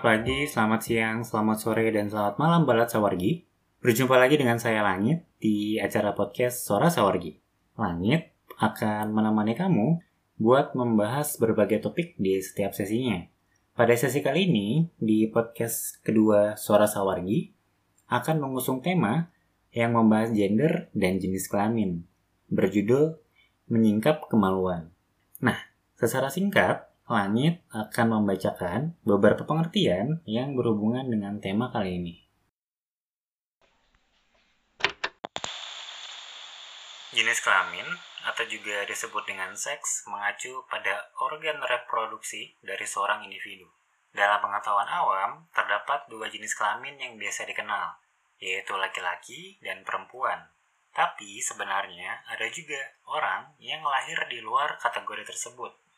Selamat pagi, selamat siang, selamat sore, dan selamat malam Balat Sawargi. Berjumpa lagi dengan saya Langit di acara podcast Suara Sawargi. Langit akan menemani kamu buat membahas berbagai topik di setiap sesinya. Pada sesi kali ini, di podcast kedua Suara Sawargi, akan mengusung tema yang membahas gender dan jenis kelamin, berjudul Menyingkap Kemaluan. Nah, secara singkat, Langit akan membacakan beberapa pengertian yang berhubungan dengan tema kali ini. Jenis kelamin atau juga disebut dengan seks mengacu pada organ reproduksi dari seorang individu. Dalam pengetahuan awam, terdapat dua jenis kelamin yang biasa dikenal, yaitu laki-laki dan perempuan. Tapi sebenarnya ada juga orang yang lahir di luar kategori tersebut,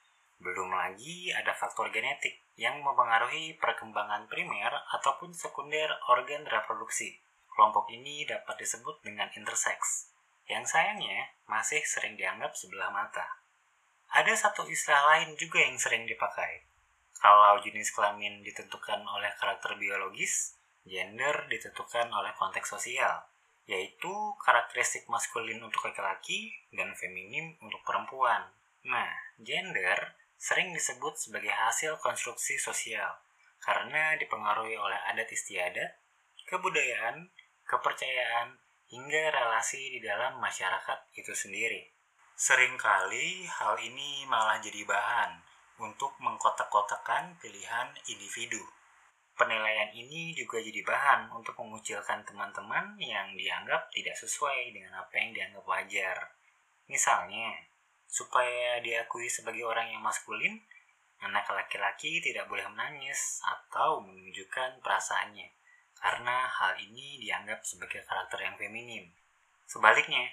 belum lagi ada faktor genetik yang mempengaruhi perkembangan primer ataupun sekunder organ reproduksi. Kelompok ini dapat disebut dengan intersex, yang sayangnya masih sering dianggap sebelah mata. Ada satu istilah lain juga yang sering dipakai. Kalau jenis kelamin ditentukan oleh karakter biologis, gender ditentukan oleh konteks sosial, yaitu karakteristik maskulin untuk laki-laki dan feminim untuk perempuan. Nah, gender sering disebut sebagai hasil konstruksi sosial karena dipengaruhi oleh adat istiadat, kebudayaan, kepercayaan, hingga relasi di dalam masyarakat itu sendiri. Seringkali hal ini malah jadi bahan untuk mengkotak-kotakan pilihan individu. Penilaian ini juga jadi bahan untuk mengucilkan teman-teman yang dianggap tidak sesuai dengan apa yang dianggap wajar. Misalnya, supaya diakui sebagai orang yang maskulin, anak laki-laki tidak boleh menangis atau menunjukkan perasaannya, karena hal ini dianggap sebagai karakter yang feminim. Sebaliknya,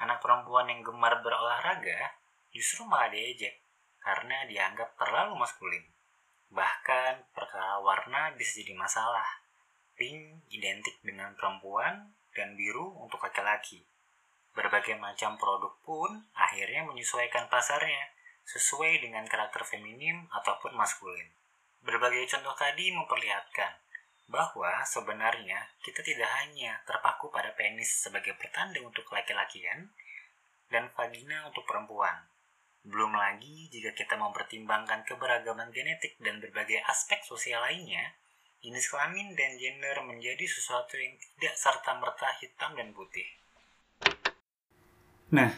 anak perempuan yang gemar berolahraga justru malah diejek karena dianggap terlalu maskulin. Bahkan perkara warna bisa jadi masalah. Pink identik dengan perempuan dan biru untuk laki-laki. Berbagai macam produk pun akhirnya menyesuaikan pasarnya sesuai dengan karakter feminim ataupun maskulin. Berbagai contoh tadi memperlihatkan bahwa sebenarnya kita tidak hanya terpaku pada penis sebagai pertanda untuk laki-lakian dan vagina untuk perempuan. Belum lagi jika kita mempertimbangkan keberagaman genetik dan berbagai aspek sosial lainnya, jenis kelamin dan gender menjadi sesuatu yang tidak serta-merta hitam dan putih. Nah,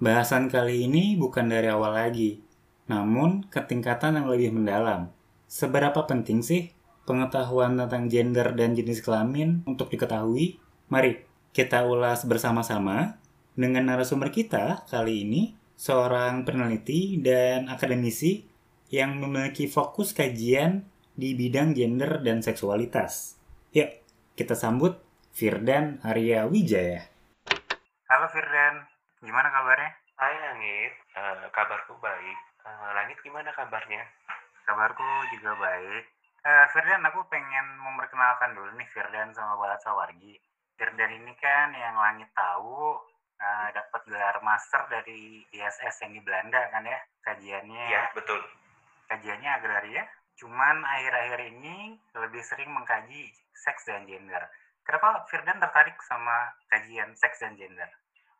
bahasan kali ini bukan dari awal lagi, namun ketingkatan yang lebih mendalam. Seberapa penting sih pengetahuan tentang gender dan jenis kelamin untuk diketahui? Mari kita ulas bersama-sama dengan narasumber kita kali ini, seorang peneliti dan akademisi yang memiliki fokus kajian di bidang gender dan seksualitas. Yuk, kita sambut Firdan Arya Wijaya. Gimana kabarnya? Hai Langit, uh, kabarku baik. Uh, Langit gimana kabarnya? Kabarku juga baik. Uh, Firdan, aku pengen memperkenalkan dulu nih Firdan sama Balat Sawargi. Firdan ini kan yang Langit tahu uh, dapat gelar master dari ISS yang di Belanda kan ya kajiannya. Iya betul. Kajiannya agraria. Cuman akhir-akhir ini lebih sering mengkaji seks dan gender. Kenapa Firdan tertarik sama kajian seks dan gender?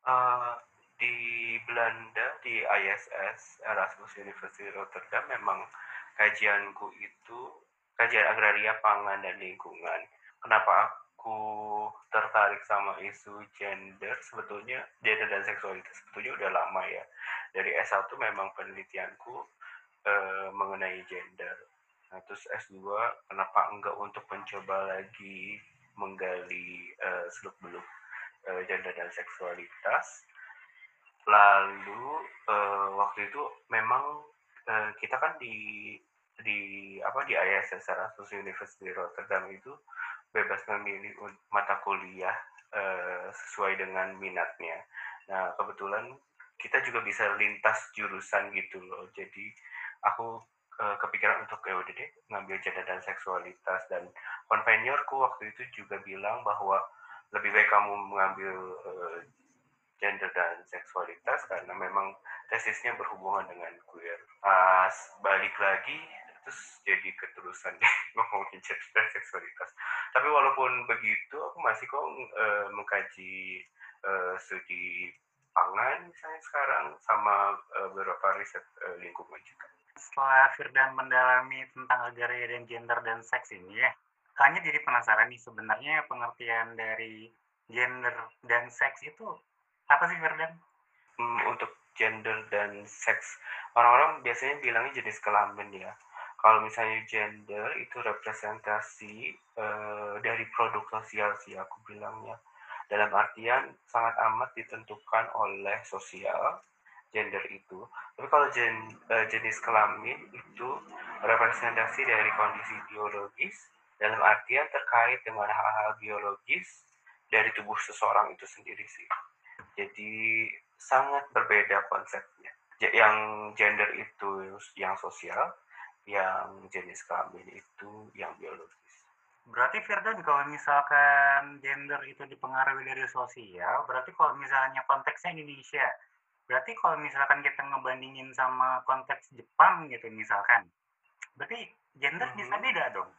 Uh, di Belanda di ISS Erasmus University Rotterdam memang kajianku itu kajian agraria pangan dan lingkungan. Kenapa aku tertarik sama isu gender sebetulnya gender dan seksualitas sebetulnya udah lama ya. Dari S1 memang penelitianku e, mengenai gender. Nah, terus S2 kenapa enggak untuk mencoba lagi menggali e, seluk-beluk e, gender dan seksualitas lalu uh, waktu itu memang uh, kita kan di di apa di ISS Erasmus University Rotterdam itu bebas memilih mata kuliah uh, sesuai dengan minatnya. Nah kebetulan kita juga bisa lintas jurusan gitu loh. Jadi aku uh, kepikiran untuk ya ngambil gender dan seksualitas dan konvenyorku waktu itu juga bilang bahwa lebih baik kamu mengambil uh, gender dan seksualitas karena memang tesisnya berhubungan dengan queer. Pas balik lagi terus jadi keterusan deh ngomongin gender dan seksualitas tapi walaupun begitu aku masih kok uh, mengkaji uh, studi pangan misalnya sekarang sama uh, beberapa riset uh, lingkungan juga setelah Firdan mendalami tentang agraria dan gender dan seks ini ya kayaknya jadi penasaran nih sebenarnya pengertian dari gender dan seks itu apa sih Firdan? Hmm, untuk gender dan seks. Orang-orang biasanya bilangnya jenis kelamin ya. Kalau misalnya gender itu representasi uh, dari produk sosial sih aku bilangnya. Dalam artian sangat amat ditentukan oleh sosial gender itu. Tapi kalau jen, uh, jenis kelamin itu representasi dari kondisi biologis. Dalam artian terkait dengan hal-hal biologis dari tubuh seseorang itu sendiri sih jadi sangat berbeda konsepnya. Yang gender itu yang sosial, yang jenis kelamin itu yang biologis. Berarti Firdan kalau misalkan gender itu dipengaruhi dari sosial, berarti kalau misalnya konteksnya Indonesia, berarti kalau misalkan kita ngebandingin sama konteks Jepang gitu misalkan, berarti gender hmm. bisa beda dong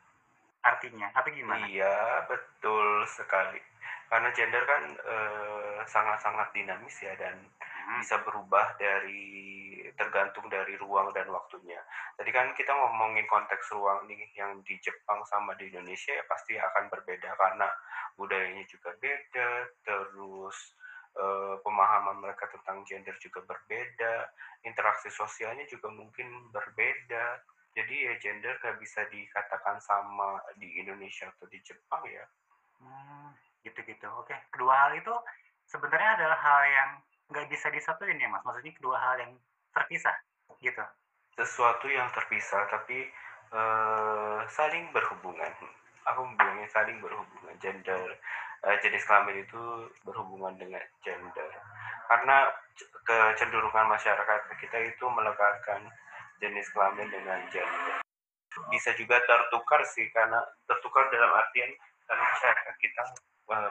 artinya atau gimana? Iya betul sekali karena gender kan eh, sangat-sangat dinamis ya dan hmm. bisa berubah dari tergantung dari ruang dan waktunya. Tadi kan kita ngomongin konteks ruang nih yang di Jepang sama di Indonesia ya pasti akan berbeda karena budayanya juga beda, terus uh, pemahaman mereka tentang gender juga berbeda, interaksi sosialnya juga mungkin berbeda. Jadi ya gender gak bisa dikatakan sama di Indonesia atau di Jepang ya. Hmm gitu-gitu. Oke kedua hal itu sebenarnya adalah hal yang nggak bisa disatuin ya mas. Maksudnya kedua hal yang terpisah gitu. Sesuatu yang terpisah tapi uh, saling berhubungan. Aku bilangnya saling berhubungan gender uh, jenis kelamin itu berhubungan dengan gender. Karena kecenderungan masyarakat kita itu melekatkan jenis kelamin dengan gender. Bisa juga tertukar sih karena tertukar dalam artian karena masyarakat kita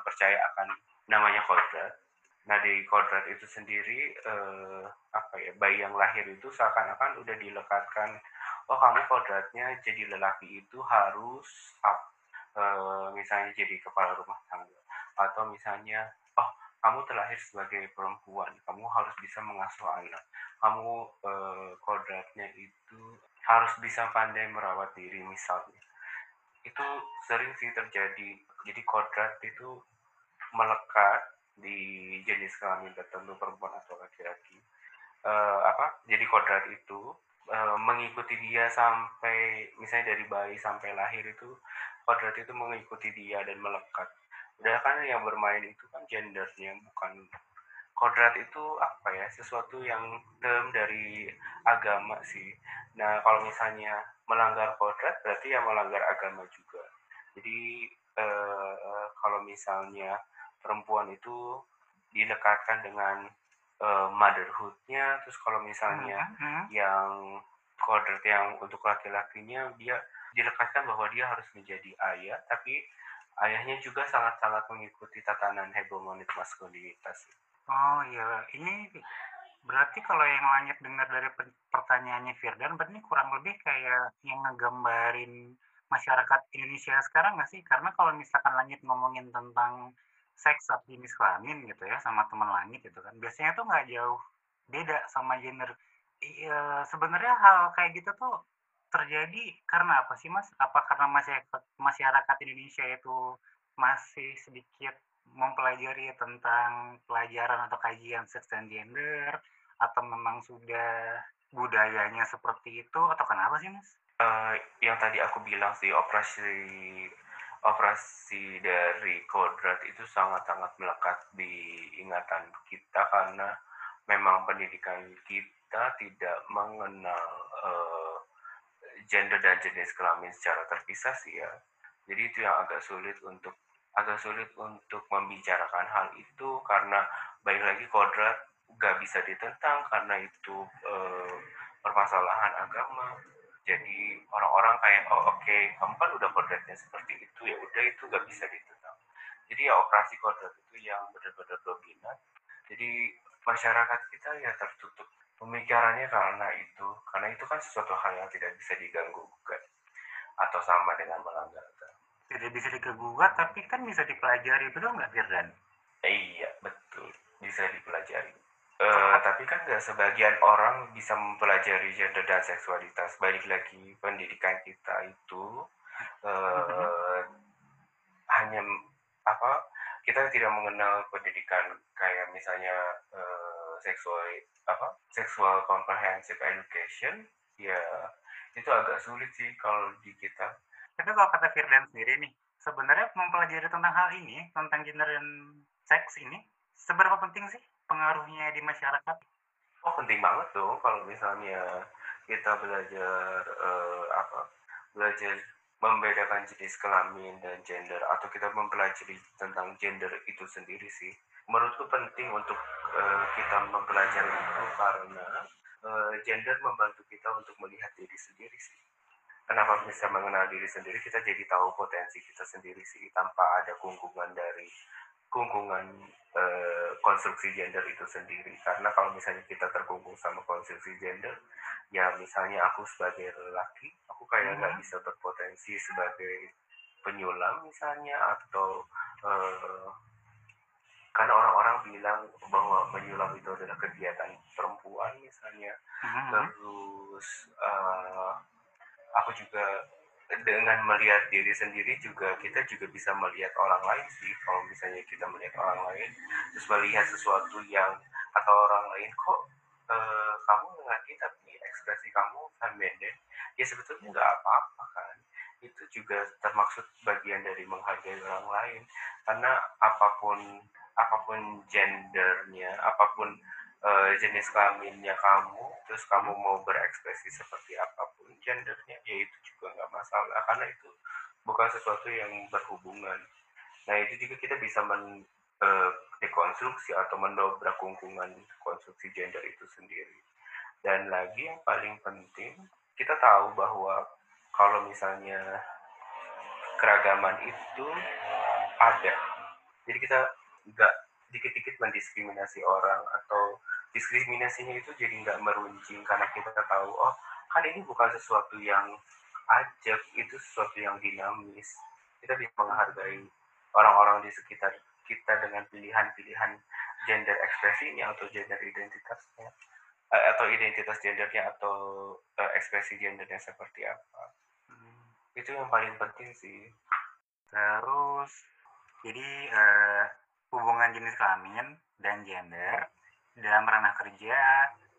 percaya akan namanya kodrat. Nah di kodrat itu sendiri uh, apa ya bayi yang lahir itu seakan-akan udah dilekatkan. Oh kamu kodratnya jadi lelaki itu harus up uh, misalnya jadi kepala rumah tangga. Atau misalnya oh kamu terlahir sebagai perempuan kamu harus bisa mengasuh anak. Kamu uh, kodratnya itu harus bisa pandai merawat diri misalnya itu sering sih terjadi. Jadi kodrat itu melekat di jenis kelamin tertentu perempuan atau laki-laki. Uh, apa? Jadi kodrat itu uh, mengikuti dia sampai misalnya dari bayi sampai lahir itu kodrat itu mengikuti dia dan melekat. Udah kan yang bermain itu kan gendernya bukan kodrat itu apa ya? Sesuatu yang term dari agama sih. Nah kalau misalnya melanggar kodrat berarti ya melanggar agama juga. Jadi eh, kalau misalnya perempuan itu dilekatkan dengan eh, motherhoodnya, terus kalau misalnya -huh. yang kodrat yang untuk laki-lakinya dia dilekatkan bahwa dia harus menjadi ayah, tapi ayahnya juga sangat-sangat mengikuti tatanan hegemonik maskulinitas. Oh iya, ini Berarti kalau yang Langit dengar dari pertanyaannya Firdan, berarti kurang lebih kayak yang ngegambarin masyarakat Indonesia sekarang nggak sih? Karena kalau misalkan Langit ngomongin tentang seks atau jenis kelamin gitu ya sama teman Langit gitu kan, biasanya tuh nggak jauh beda sama gender. Iya, sebenarnya hal kayak gitu tuh terjadi karena apa sih mas? Apa karena masyarakat masyarakat Indonesia itu masih sedikit mempelajari tentang pelajaran atau kajian seks dan gender atau memang sudah budayanya seperti itu atau kenapa sih mas? Uh, yang tadi aku bilang sih operasi operasi dari kodrat itu sangat-sangat melekat di ingatan kita karena memang pendidikan kita tidak mengenal uh, gender dan jenis kelamin secara terpisah sih ya. Jadi itu yang agak sulit untuk agak sulit untuk membicarakan hal itu karena baik lagi kodrat gak bisa ditentang karena itu e, permasalahan agama. Jadi orang-orang kayak oh oke okay, kamu kan udah kodratnya seperti itu ya udah itu gak bisa ditentang. Jadi ya operasi kodrat itu yang benar-benar dominan. Jadi masyarakat kita ya tertutup pemikirannya karena itu karena itu kan sesuatu hal yang tidak bisa diganggu gugat atau sama dengan melanggar tidak bisa digugat tapi kan bisa dipelajari betul nggak Firdan? Iya betul. Bisa dipelajari. Uh, tapi kan nggak sebagian orang bisa mempelajari gender dan seksualitas. Balik lagi pendidikan kita itu uh, hanya apa kita tidak mengenal pendidikan kayak misalnya uh, seksual apa seksual comprehensive education. Ya itu agak sulit sih kalau di kita tapi kalau kata Firdan sendiri nih, sebenarnya mempelajari tentang hal ini, tentang gender dan seks ini, seberapa penting sih pengaruhnya di masyarakat? Oh penting banget dong kalau misalnya kita belajar uh, apa belajar membedakan jenis kelamin dan gender atau kita mempelajari tentang gender itu sendiri sih menurutku penting untuk uh, kita mempelajari itu karena uh, gender membantu kita untuk melihat diri sendiri sih kenapa bisa mengenal diri sendiri kita jadi tahu potensi kita sendiri sih tanpa ada kungkungan dari kungkungan e, konstruksi gender itu sendiri karena kalau misalnya kita terkungkung sama konstruksi gender ya misalnya aku sebagai lelaki aku kayak nggak hmm. bisa berpotensi sebagai penyulam misalnya atau e, karena orang-orang bilang bahwa menyulam itu adalah kegiatan perempuan misalnya hmm. terus uh, aku juga dengan melihat diri sendiri juga kita juga bisa melihat orang lain sih. Kalau misalnya kita melihat orang lain terus melihat sesuatu yang atau orang lain kok uh, kamu lagi tapi ekspresi kamu feminin? Ya sebetulnya nggak apa-apa kan. Itu juga termaksud bagian dari menghargai orang lain. Karena apa pun apa pun gendernya apa pun uh, jenis kelaminnya kamu terus kamu mau berekspresi seperti apa pun gendernya ya itu juga nggak masalah karena itu bukan sesuatu yang berhubungan. Nah itu juga kita bisa men uh, dekonstruksi atau mendobrak kungkungan konstruksi gender itu sendiri. Dan lagi yang paling penting kita tahu bahwa kalau misalnya keragaman itu ada jadi kita nggak dikit-dikit mendiskriminasi orang atau diskriminasinya itu jadi nggak meruncing karena kita tahu oh kan ini bukan sesuatu yang ajak itu sesuatu yang dinamis. Kita bisa menghargai orang-orang di sekitar kita dengan pilihan-pilihan gender ekspresinya atau gender identitasnya eh, atau identitas gendernya atau uh, ekspresi gendernya seperti apa. Hmm. itu yang paling penting sih. Terus jadi uh, hubungan jenis kelamin dan gender dalam ranah kerja,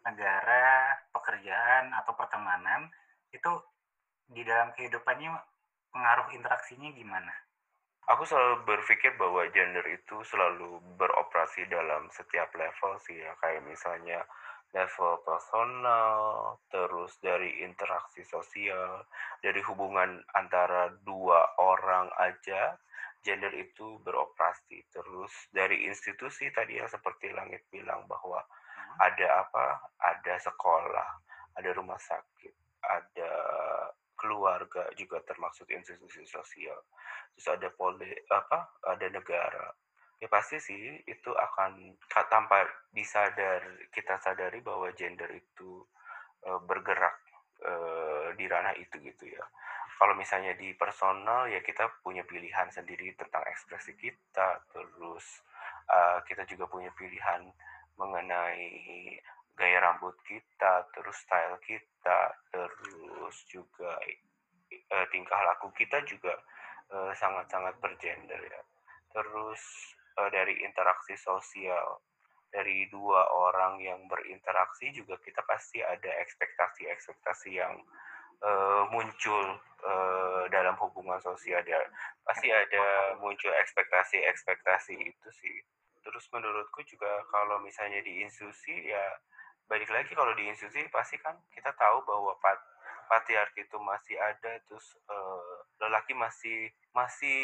negara, pekerjaan atau pertemanan itu di dalam kehidupannya pengaruh interaksinya gimana? Aku selalu berpikir bahwa gender itu selalu beroperasi dalam setiap level sih ya kayak misalnya level personal, terus dari interaksi sosial, dari hubungan antara dua orang aja gender itu beroperasi terus dari institusi tadi yang seperti langit bilang bahwa. Ada apa? Ada sekolah ada rumah sakit ada keluarga juga termasuk institusi sosial. Terus ada poli apa ada negara. Ya pasti sih itu akan tanpa disadar kita sadari bahwa gender itu uh, bergerak uh, di ranah itu gitu ya. Kalau misalnya di personal ya kita punya pilihan sendiri tentang ekspresi kita terus uh, kita juga punya pilihan mengenai gaya rambut kita terus style kita terus juga uh, tingkah laku kita juga uh, sangat-sangat bergender ya. Terus uh, dari interaksi sosial dari dua orang yang berinteraksi juga kita pasti ada ekspektasi-ekspektasi yang uh, muncul uh, dalam hubungan sosial. Ya pasti ada muncul ekspektasi-ekspektasi itu sih terus menurutku juga kalau misalnya di institusi ya balik lagi kalau di institusi pasti kan kita tahu bahwa pat patriarki itu masih ada terus uh, lelaki masih masih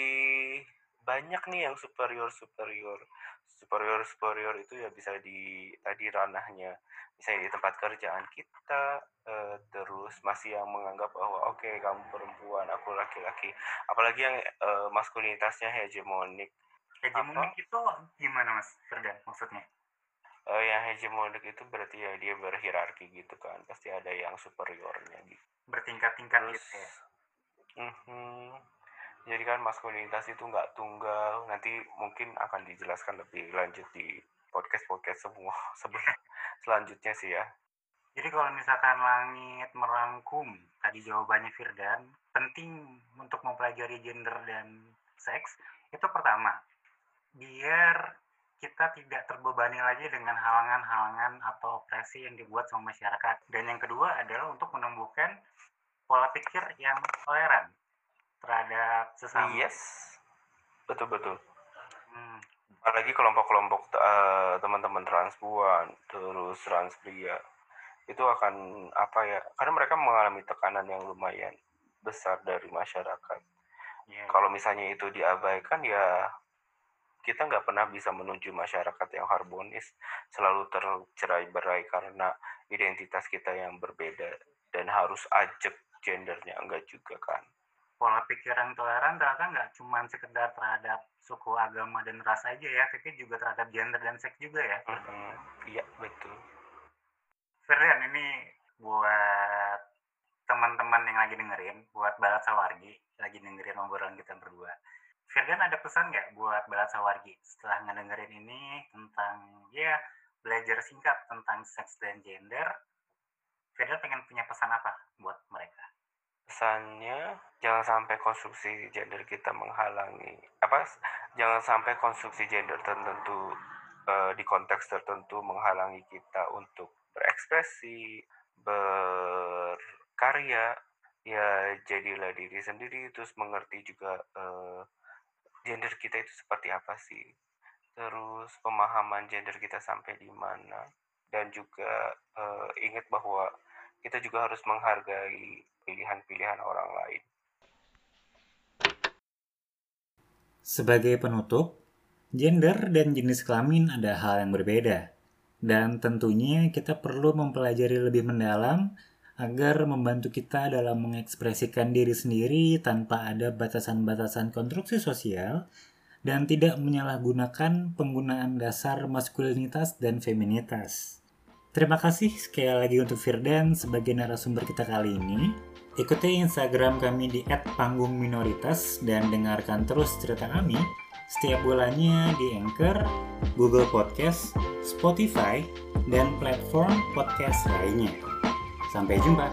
banyak nih yang superior superior superior superior itu ya bisa di tadi ranahnya misalnya di tempat kerjaan kita uh, terus masih yang menganggap bahwa oke okay, kamu perempuan aku laki-laki. Apalagi yang uh, maskulinitasnya hegemonik hegemonik itu gimana mas? Ferdan maksudnya? Uh, yang hegemonik itu berarti ya dia berhierarki gitu kan. Pasti ada yang superiornya gitu. Bertingkat-tingkat gitu ya? Mhm. jadi kan maskulinitas itu nggak tunggal. Nanti mungkin akan dijelaskan lebih lanjut di podcast podcast semua sebelum selanjutnya sih ya. Jadi kalau misalkan langit merangkum tadi jawabannya Firdan penting untuk mempelajari gender dan seks itu pertama biar kita tidak terbebani lagi dengan halangan-halangan atau opresi yang dibuat sama masyarakat. Dan yang kedua adalah untuk menumbuhkan pola pikir yang toleran terhadap sesama. yes betul betul Hmm, apalagi kelompok-kelompok eh, teman-teman transpuan terus trans pria itu akan apa ya karena mereka mengalami tekanan yang lumayan besar dari masyarakat iya. kalau misalnya itu diabaikan ya kita nggak pernah bisa menuju masyarakat yang harmonis selalu tercerai berai karena identitas kita yang berbeda dan harus ajak gendernya enggak juga kan pola pikir yang toleran ternyata nggak cuma sekedar terhadap suku, agama, dan ras aja ya, tapi juga terhadap gender dan seks juga ya. Iya betul Firdan, ini buat teman-teman yang lagi dengerin, buat Balat Sawargi, lagi dengerin obrolan kita berdua. Firdan ada pesan nggak buat Balat Sawargi setelah ngedengerin ini tentang, ya, belajar singkat tentang seks dan gender, Firdan pengen punya pesan apa buat mereka? pesannya jangan sampai konstruksi gender kita menghalangi apa jangan sampai konstruksi gender tertentu eh, di konteks tertentu menghalangi kita untuk berekspresi berkarya ya jadilah diri sendiri terus mengerti juga eh, gender kita itu seperti apa sih terus pemahaman gender kita sampai di mana dan juga eh, ingat bahwa kita juga harus menghargai pilihan-pilihan orang lain. Sebagai penutup, gender dan jenis kelamin ada hal yang berbeda. Dan tentunya kita perlu mempelajari lebih mendalam agar membantu kita dalam mengekspresikan diri sendiri tanpa ada batasan-batasan konstruksi sosial dan tidak menyalahgunakan penggunaan dasar maskulinitas dan feminitas. Terima kasih sekali lagi untuk Firdan sebagai narasumber kita kali ini. Ikuti Instagram kami di @panggungminoritas dan dengarkan terus cerita kami setiap bulannya di Anchor, Google Podcast, Spotify, dan platform podcast lainnya. Sampai jumpa.